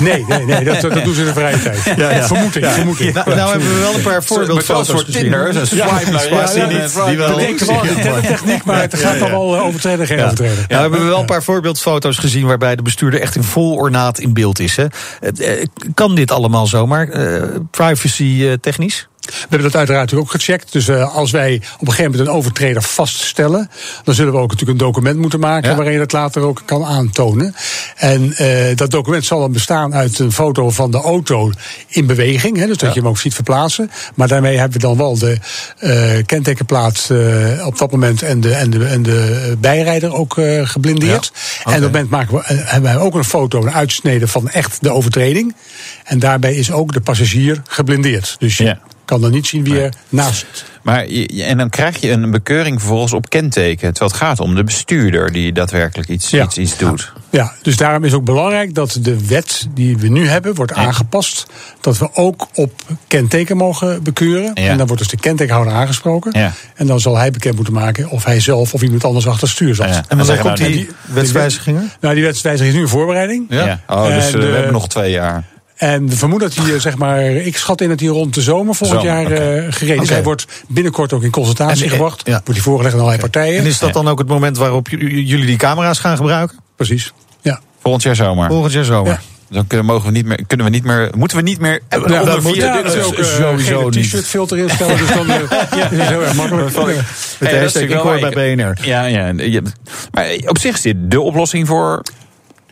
Nee, nee, nee dat, dat doen ze in de vrije tijd. Vermoed ik, vermoed ik. Nou, nou hebben we wel een paar voorbeeldfoto's gezien. Tinder, zo'n swipe naar Ja, rechts, die en niet, swipe die wel. naar We links. denken wel aan de tellertechniek, maar het gaat dan wel eh, overtreden, geen overtreden. Nou, hebben we wel een paar voorbeeldfoto's gezien waarbij de bestuurder echt in vol ornaat in beeld is. Hè. Het, eh, Kan dit allemaal zomaar, eh, privacy eh, technisch? We hebben dat uiteraard ook gecheckt. Dus eh, als wij op een gegeven moment een overtreder vaststellen, dan zullen we ook natuurlijk een document moeten maken Ja. waarin je dat later ook kan aantonen. En eh, dat document zal dan bestaan uit een foto van de auto in beweging, hè, dus dat je hem ook ziet verplaatsen. Maar daarmee hebben we dan wel de eh, kentekenplaat eh, op dat moment en de, en de, en de bijrijder ook eh, geblindeerd. En op dat moment maken we, hebben wij ook een foto, een uitsnede van echt de overtreding. En daarbij is ook de passagier geblindeerd. Dus je Ja. Kan dan niet zien wie er naast zit. Maar en dan krijg je een bekeuring vervolgens op kenteken. Terwijl het gaat om de bestuurder die daadwerkelijk iets, Ja. iets, iets doet. Ja, dus daarom is ook belangrijk dat de wet die we nu hebben wordt aangepast. Dat we ook op kenteken mogen bekeuren. Ja. En dan wordt dus de kentekenhouder aangesproken. Ja. En dan zal hij bekend moeten maken of hij zelf of iemand anders achter het stuur zat. Ja. En Dan wanneer komt nou, die die- wetswijzigingen? Nou, die wetswijziging is nu in voorbereiding. Ja. Oh, dus eh, we hebben nog twee jaar. En we vermoeden dat hij, eh, zeg maar, ik schat in dat hij rond de zomer volgend Zomer, jaar oké. eh, gereden is. Hij wordt binnenkort ook in consultatie En, eh, gebracht. ja. Wordt hij voorgelegd aan allerlei partijen. En is dat dan ook het moment waarop jullie die camera's gaan gebruiken? Precies. Ja. Volgend jaar zomer. Volgend jaar zomer. Ja. Dan kunnen, mogen we niet meer, kunnen we niet meer, moeten we niet meer Ja, onder dat moet ja, dat is ook eh, sowieso geen niet. t-shirt filter instellen. Dus dan eh, is het heel erg makkelijk. Van- Ja. Met Hey, de dat hashtag ik hoor bij BNR. Ja, ja. Maar op zich is dit de oplossing voor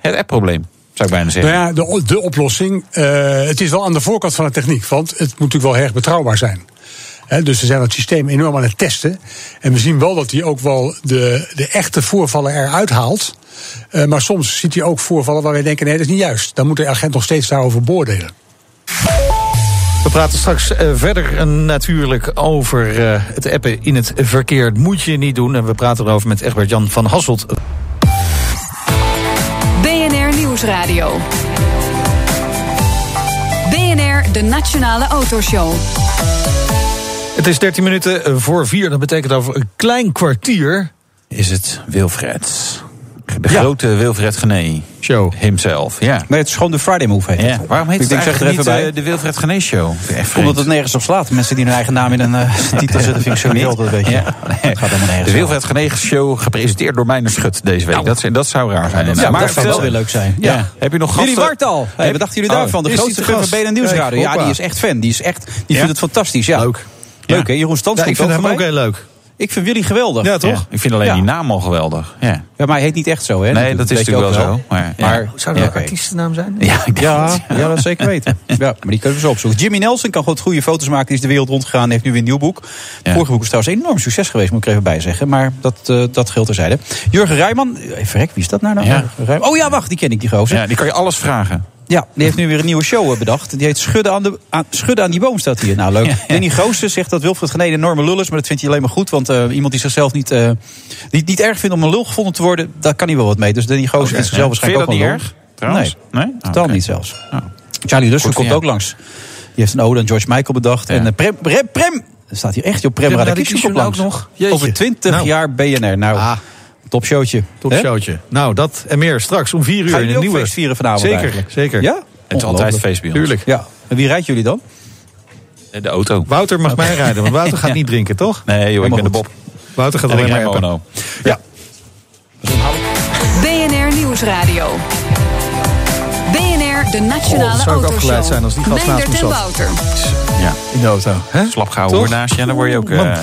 het appprobleem, zou ik bijna zeggen. Nou ja, de, de oplossing. eh, het is wel aan de voorkant van de techniek. Want het moet natuurlijk wel erg betrouwbaar zijn. Hè, dus we zijn het systeem enorm aan het testen. En we zien wel dat hij ook wel de, de echte voorvallen eruit haalt. Eh, maar soms ziet hij ook voorvallen waar wij denken: nee, dat is niet juist. Dan moet de agent nog steeds daarover beoordelen. We praten straks eh, verder natuurlijk over eh, het appen in het verkeer. Dat moet je niet doen. En we praten erover met Egbert-Jan van Hasselt. Nieuwsradio. BNR, de Nationale Autoshow. Het is 13 minuten voor 4. Dat betekent over een klein kwartier. Is het Wilfred? De grote Wilfred Gené. Show. Himself, ja. Nee, het is gewoon de Friday Move heet ja. het. Waarom heet Ik het denk, zeg er eigenlijk even niet bij. eh, de Wilfred Gené Show? Echt. Omdat het nergens op slaat. Mensen die hun eigen naam in een eh, titel zetten, vind ik zo niet altijd een beetje. Ja, nee. Het gaat helemaal nergens De. Wilfred Gené Show gepresenteerd door Meijner Schut deze week. dat, dat zou raar zijn. Ja, maar dat zou wel weer leuk zijn. Ja. Ja. Heb je nog gasten? Jullie Wartal. Hey, wat dachten jullie Oh, daarvan? De grootste fan van? BNN Nieuwsradio. Ja, die is echt fan. Die, is echt, die vindt het fantastisch. Ja. Leuk. Leuk, hè? Jeroen Stans Ja, ik vind hem ook heel leuk. Ik vind Willy geweldig. Ja, toch? Ja, ik vind alleen Ja. die naam al geweldig. Ja, Ja, maar hij heet niet echt zo, hè? Nee, dat is natuurlijk wel zo. Maar, ja. Maar, Zou dat ja, een artiestennaam zijn? Ja, ik denk Ja, het, ja, dat zeker weten. Ja, maar die kunnen we zo opzoeken. Jimmy Nelson kan gewoon goede foto's maken. Die is de wereld rondgegaan. Heeft nu weer een nieuw boek. Het Ja. vorige boek is trouwens een enorm succes geweest, moet ik er even bij zeggen. Maar dat, eh dat geldt terzijde. Jurgen Rijman. Even rek, wie is dat nou? nou? Ja. Jurgen Rijman. Oh ja, wacht, die ken ik, die gozer. Ja, die kan je alles vragen. Ja, die heeft nu weer een nieuwe show eh, bedacht. Die heet Schudden aan, de, aan, Schudden aan die boom staat hier. Nou, leuk. Danny Goossen zegt dat Wilfred Genee een enorme lul is. Maar dat vindt hij alleen maar goed. Want eh, iemand die zichzelf niet, eh, niet, niet erg vindt om een lul gevonden te worden... daar kan hij wel wat mee. Dus Danny Goossen vindt zichzelf je waarschijnlijk ook niet wel erg? lul. Trouwens? Nee? Oh, Totaal oké. niet zelfs. Oh. Charlie Russell komt ook langs. Die heeft een ode aan George Michael bedacht. Ja. En eh, Prem, Prem, Prem, staat hier echt, joh, Prem Prem komt langs. ook nog? Jeetje. Over 20 Nou. jaar BNR. Nou, Ah. Top showtje. Top Hè? showtje. Nou, dat en meer straks om 4 uur in een ook nieuwe. feest vieren vanavond Zeker, eigenlijk? zeker. Ja? Het is altijd feest bij ons. Tuurlijk. Ja. En wie rijdt jullie dan? De auto. Wouter mag mij rijden, want Wouter gaat niet drinken, toch? Nee, joh, ik ben de Bob. Wouter gaat alleen maar mono. Ja. BNR Nieuwsradio. De Nationale Oh, zou ik afgeleid zijn als die gast naast me zat. Ja. In de auto. Hè? Slap gehouden Toch? hoor naast je. En dan word je ook... Eh,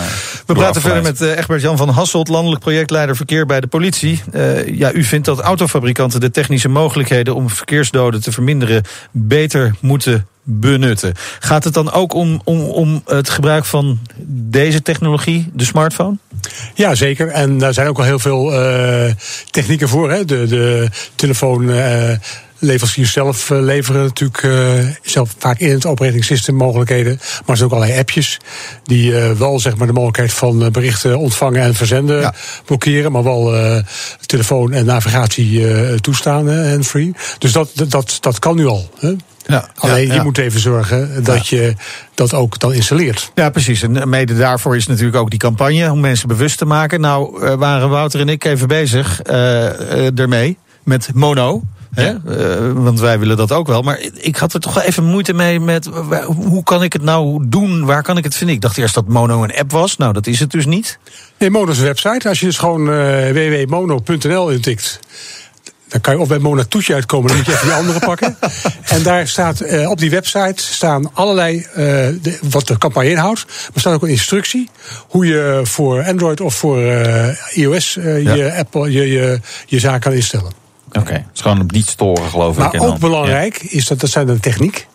We praten verder met uh, Egbert-Jan van Hasselt, landelijk projectleider verkeer bij de politie. Uh, ja, u vindt dat autofabrikanten de technische mogelijkheden om verkeersdoden te verminderen beter moeten benutten. Gaat het dan ook om, om, om het gebruik van deze technologie, de smartphone? Ja, zeker. En daar zijn ook al heel veel uh, technieken voor. Hè. De, de telefoon. Uh, leveranciers zelf leveren natuurlijk uh, zelf vaak in het operating system mogelijkheden. Maar er zijn ook allerlei appjes die uh, wel zeg maar, de mogelijkheid van berichten ontvangen en verzenden ja. blokkeren. Maar wel uh, telefoon en navigatie toestaan en free. Dus dat, dat, dat kan nu al. Hè? Ja, Alleen ja, je moet even zorgen dat je dat ook dan installeert. Ja, precies. En mede daarvoor is natuurlijk ook die campagne om mensen bewust te maken. Nou, waren Wouter en ik even bezig ermee met Mono. Ja. Uh, want wij willen dat ook wel. Maar ik had er toch wel even moeite mee met hoe kan ik het nou doen? Waar kan ik het vinden? Ik dacht eerst dat Mono een app was. Nou, dat is het dus niet. Nee, Mono is een website. Als je dus gewoon uh, www.mono.nl intikt. Dan kan je of bij Mona Toetje uitkomen, dan moet je even die andere pakken. En daar staat uh, op die website staan allerlei, uh, de, wat de campagne inhoudt. Maar staat ook een instructie hoe je voor Android of voor uh, iOS ja. je, Apple, je, je, je zaak kan instellen. Oké, okay. gewoon op niet storen geloof maar ik. Maar ook dan, belangrijk ja. is dat, dat zijn de techniek.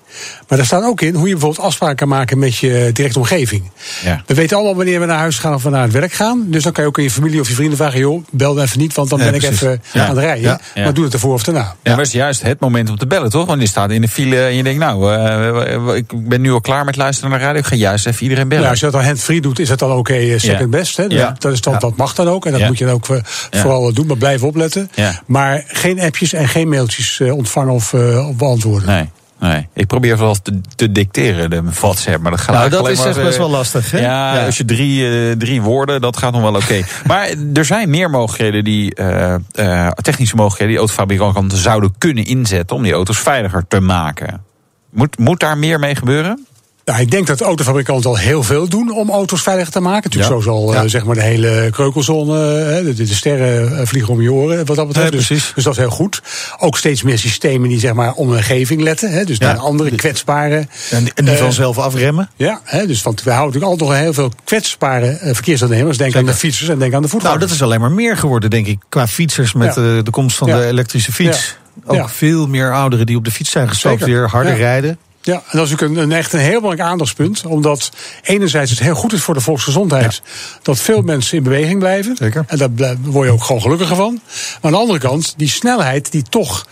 Maar daar staat ook in hoe je bijvoorbeeld afspraken kan maken met je directe omgeving. Ja. We weten allemaal wanneer we naar huis gaan of we naar het werk gaan. Dus dan kan je ook aan je familie of je vrienden vragen: joh, bel me even niet, want dan ja, ben ik even ja. aan het rijden. Maar doe het ervoor of daarna. Ja, maar het is juist het moment om te bellen, toch? Want je staat in de file en je denkt: nou, uh, ik ben nu al klaar met luisteren naar de radio. Ik ga juist even iedereen bellen. Ja, als je dat dan hand-free doet, is dat dan oké okay, second best. Hè? Dat, is dan, dat mag dan ook. En dat moet je dan ook vooral doen, maar blijf opletten. Maar geen appjes en geen mailtjes ontvangen of beantwoorden. Nee. Nee, ik probeer wel te, te dicteren, de WhatsApp, maar dat gaat nou, dat is maar, echt best wel lastig. Hè? Ja, ja, als je drie, uh, drie woorden, dat gaat nog wel oké. Okay. maar er zijn meer mogelijkheden die, uh, uh, technische mogelijkheden die autofabrikanten zouden kunnen inzetten om die auto's veiliger te maken. Moet, moet daar meer mee gebeuren? Nou, ik denk dat autofabrikanten al heel veel doen om auto's veiliger te maken. Natuurlijk ja. zo zal ja. uh, zeg maar de hele kreukelzone, uh, de, de, sterren vliegen om je oren wat dat betreft. Ja, dus, dus, dat is heel goed. Ook steeds meer systemen die zeg maar om de omgeving letten. Hè, dus naar andere kwetsbare. En, en die uh, vanzelf afremmen. Ja, hè, dus want we houden natuurlijk altijd nog heel veel kwetsbare verkeersaannemers. Denk Zeker. aan de fietsers en denk aan de voetgangers. Nou, dat is alleen maar meer geworden, denk ik, qua fietsers met de komst van de elektrische fiets. Ook veel meer ouderen die op de fiets zijn gestapt, weer harder rijden. Ja, en dat is ook een, een, echt een heel belangrijk aandachtspunt. Omdat enerzijds het heel goed is voor de volksgezondheid. Ja. Dat veel mensen in beweging blijven. Zeker. En daar word je ook gewoon gelukkiger van. Maar aan de andere kant, die snelheid die toch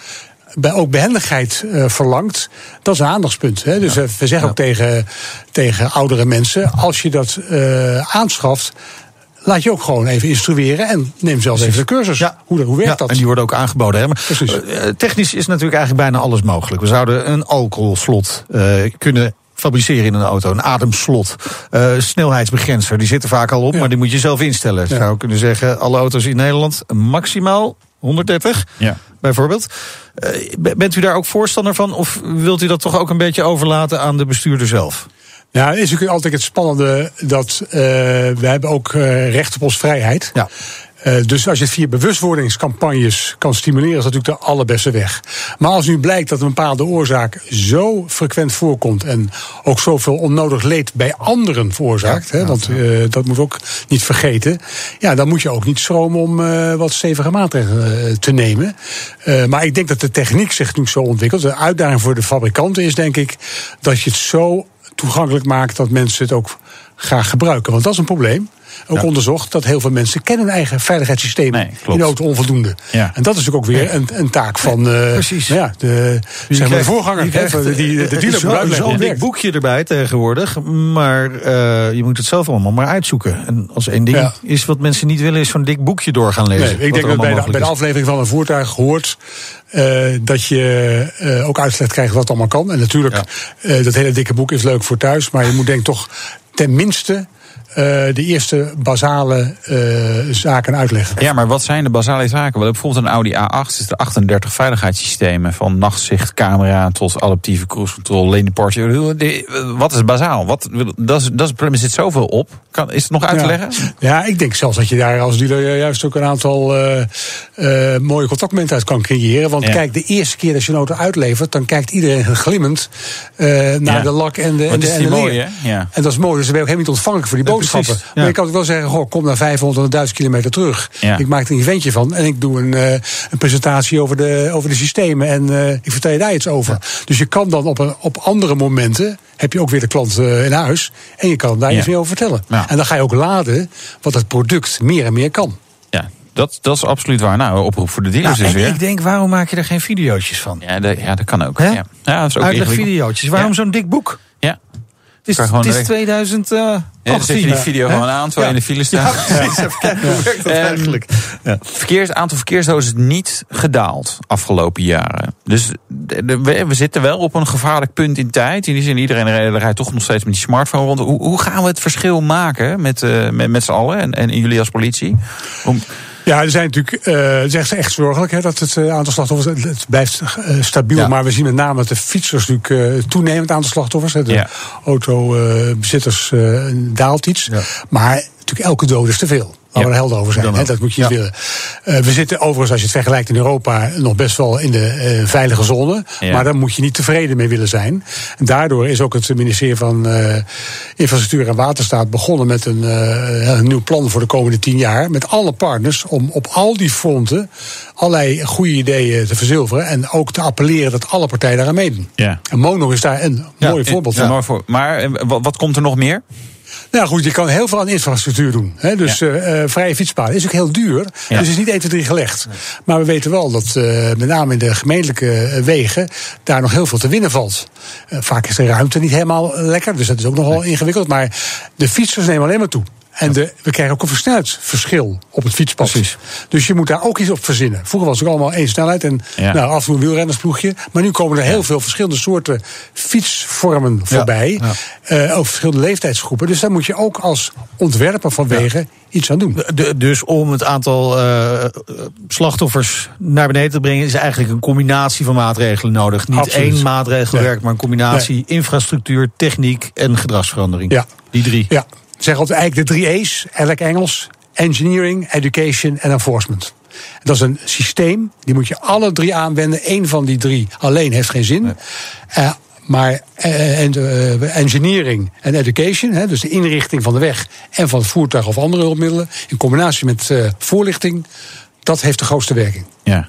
bij ook behendigheid uh, verlangt, dat is een aandachtspunt. Hè? Dus ja. uh, we zeggen ja. ook tegen, tegen oudere mensen: als je dat uh, aanschaft, laat je ook gewoon even instrueren en neem zelfs even de cursus. Ja. Hoe, hoe werkt ja, dat? En die worden ook aangeboden. Hè? Maar, Precies. Uh, technisch is natuurlijk eigenlijk bijna alles mogelijk. We zouden een alcoholslot uh, kunnen fabriceren in een auto. Een ademslot, uh, snelheidsbegrenzer, die zitten vaak al op, ja. maar die moet je zelf instellen. Ja. Zou kunnen zeggen, alle auto's in Nederland maximaal 130, ja. bijvoorbeeld. Uh, bent u daar ook voorstander van? Of wilt u dat toch ook een beetje overlaten aan de bestuurder zelf? Ja, is natuurlijk altijd het spannende dat uh, we hebben ook uh, recht op onze vrijheid. Ja. Uh, dus als je het via bewustwordingscampagnes kan stimuleren, is dat natuurlijk de allerbeste weg. Maar als nu blijkt dat een bepaalde oorzaak zo frequent voorkomt en ook zoveel onnodig leed bij anderen veroorzaakt, ja, hè, want uh, dat moet ook niet vergeten, ja, dan moet je ook niet schromen om uh, wat stevige maatregelen te nemen. maar ik denk dat de techniek zich nu zo ontwikkelt. De uitdaging voor de fabrikanten is, denk ik, dat je het zo toegankelijk maakt dat mensen het ook graag gebruiken. Want dat is een probleem. Ook ja. onderzocht dat heel veel mensen kennen hun eigen veiligheidssystemen nee, in de auto onvoldoende. Ja. En dat is natuurlijk ook weer een, een taak van uh, Precies. Nou ja, de, dus zeg maar de voorganger. Krijgt, die, de dealer zo'n zo dik boekje erbij tegenwoordig. Maar uh, je moet het zelf allemaal maar uitzoeken. En als één ding ja. is wat mensen niet willen, is zo'n dik boekje door gaan lezen. Nee, ik denk dat bij de, bij de aflevering van een voertuig hoort uh, dat je uh, ook uitgelegd krijgt wat allemaal kan. En natuurlijk, ja. uh, dat hele dikke boek is leuk voor thuis. Maar je moet denk ik toch tenminste uh, de eerste basale uh, zaken uitleggen. Ja, maar wat zijn de basale zaken? We hebben bijvoorbeeld een Audi A8 is er 38 veiligheidssystemen. Van nachtzichtcamera tot adaptieve cruise control, lane departure. Wat is bazaal? Wat, dat, is, dat is. Er zit zoveel op. Kan, is het nog uit te ja. leggen? Ja, ik denk zelfs dat je daar als dealer juist ook een aantal uh, uh, mooie contactmomenten uit kan creëren. Want ja. kijk, de eerste keer dat je een auto uitlevert, dan kijkt iedereen glimmend uh, naar ja. de lak en de, en de, en de mooi, leer. En dat is mooi. Dus dan ben je ook helemaal niet ontvankelijk voor die boodschap. Boodschappen. precies, ja. Maar je kan ook wel zeggen, goh, kom naar 500 1000 kilometer terug. Ja. Ik maak er een eventje van en ik doe een, eh, een presentatie over de, over de systemen. En eh, ik vertel je daar iets over. Dus je kan dan op, een, op andere momenten, heb je ook weer de klant eh, in huis. En je kan daar Ja. iets meer over vertellen. Ja. En dan ga je ook laden wat het product meer en meer kan. Ja, dat, dat is absoluut waar. Nou, oproep voor de dealers Nou, is en weer. ik denk, waarom maak je er geen videootjes van? Ja, dat, ja, dat kan ook. Ja. Ja, dat is ook ingewikkeld. Uitlegvideootjes. Waarom Ja. zo'n dik boek? Ja. Het is, het is direct- 2018. Dan zet je die video gewoon aan terwijl je in de file staat. Ja, precies. Even kijken hoe werkt dat Ehm, eigenlijk. Ja. Verkeers, aantal verkeersdoden is niet gedaald afgelopen jaren. Dus we zitten wel op een gevaarlijk punt in tijd. In die zin, iedereen rijdt toch nog steeds met die smartphone rond. Hoe, hoe gaan we het verschil maken met, eh, met, met z'n allen en, en jullie als politie? Om, Ja, er zijn natuurlijk, eh het is echt, echt zorgelijk hè, dat het eh, aantal slachtoffers, het, blijft eh, stabiel. Ja. Maar we zien met name dat de fietsers natuurlijk eh, toenemend aantal slachtoffers. Hè, de Ja. autobezitters daalt iets. Ja. Maar natuurlijk elke dood is te veel. Laten we Ja. er helder over zijn. Dat moet je niet Ja. willen. Eh, we zitten overigens, als je het vergelijkt in Europa, nog best wel in de eh, veilige zone. Ja. Maar daar moet je niet tevreden mee willen zijn. En daardoor is ook het ministerie van eh, Infrastructuur en Waterstaat begonnen met een, een nieuw plan voor de komende tien jaar. Met alle partners om op al die fronten allerlei goede ideeën te verzilveren. En ook te appelleren dat alle partijen daaraan meedoen. Ja. En Mono is daar een mooi voorbeeld Ja, van. voor. Maar wat, wat komt er nog meer? Nou goed, je kan heel veel aan infrastructuur doen. Hè? Dus Ja. eh, eh, vrije fietspaden is ook heel duur. Ja. Dus is niet 1, 2, 3 gelegd. Maar we weten wel dat eh, met name in de gemeentelijke wegen... daar nog heel veel te winnen valt. Vaak is de ruimte niet helemaal lekker. Dus dat is ook nogal ingewikkeld. Maar de fietsers nemen alleen maar toe. En de, we krijgen ook een versnelheidsverschil op het fietspad. Precies. Dus je moet daar ook iets op verzinnen. Vroeger was het ook allemaal één snelheid en Ja. nou, af en toe een wielrennersploegje. Maar nu komen er heel veel verschillende soorten fietsvormen voorbij. ja. Eh, over verschillende leeftijdsgroepen. Dus daar moet je ook als ontwerper van wegen iets aan doen. De- dus om het aantal eh, slachtoffers naar beneden te brengen, is eigenlijk een combinatie van maatregelen nodig. Niet Absoluut. één maatregel Nee. werkt, maar een combinatie infrastructuur, techniek en gedragsverandering. Ja. Die drie. Ja, zeg altijd eigenlijk de drie E's, eigenlijk Engels. Engineering, education en enforcement. Dat is een systeem, die moet je alle drie aanwenden. Eén van die drie alleen heeft geen zin. Eh, maar eh, eh, engineering en education, hè, dus de inrichting van de weg en van het voertuig of andere hulpmiddelen, in combinatie met voorlichting, dat heeft de grootste werking. Ja.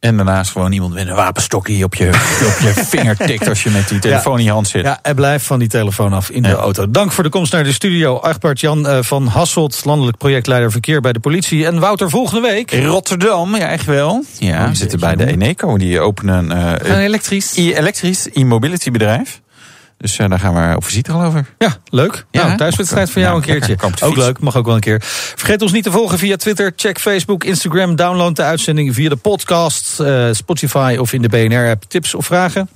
En daarnaast gewoon iemand met een wapenstokje die op je, op je vinger tikt als je met die telefoon in je hand zit. Ja, en blijf van die telefoon af in de Ja. auto. Dank voor de komst naar de studio. Achtbart Jan eh, van Hasselt, landelijk projectleider verkeer bij de politie. En Wouter, volgende week. Rotterdam, ja, echt wel. Ja, we zitten bij de Eneco. Die openen eh, Een elektrisch. een elektrisch e-mobility bedrijf. Dus eh, daar gaan we op visite geloof ik. Ja, leuk. Ja, nou, thuiswedstrijd voor jou Ja, een keertje. lekker. Ook leuk, mag ook wel een keer. Vergeet ons niet te volgen via Twitter. Check Facebook, Instagram. Download de uitzending via de podcast, eh, Spotify of in de BNR-app. Tips of vragen?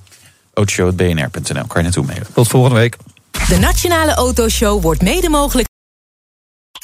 Autoshow.bnr.nl, kan je naartoe mailen. Tot volgende week. De Nationale Autoshow wordt mede mogelijk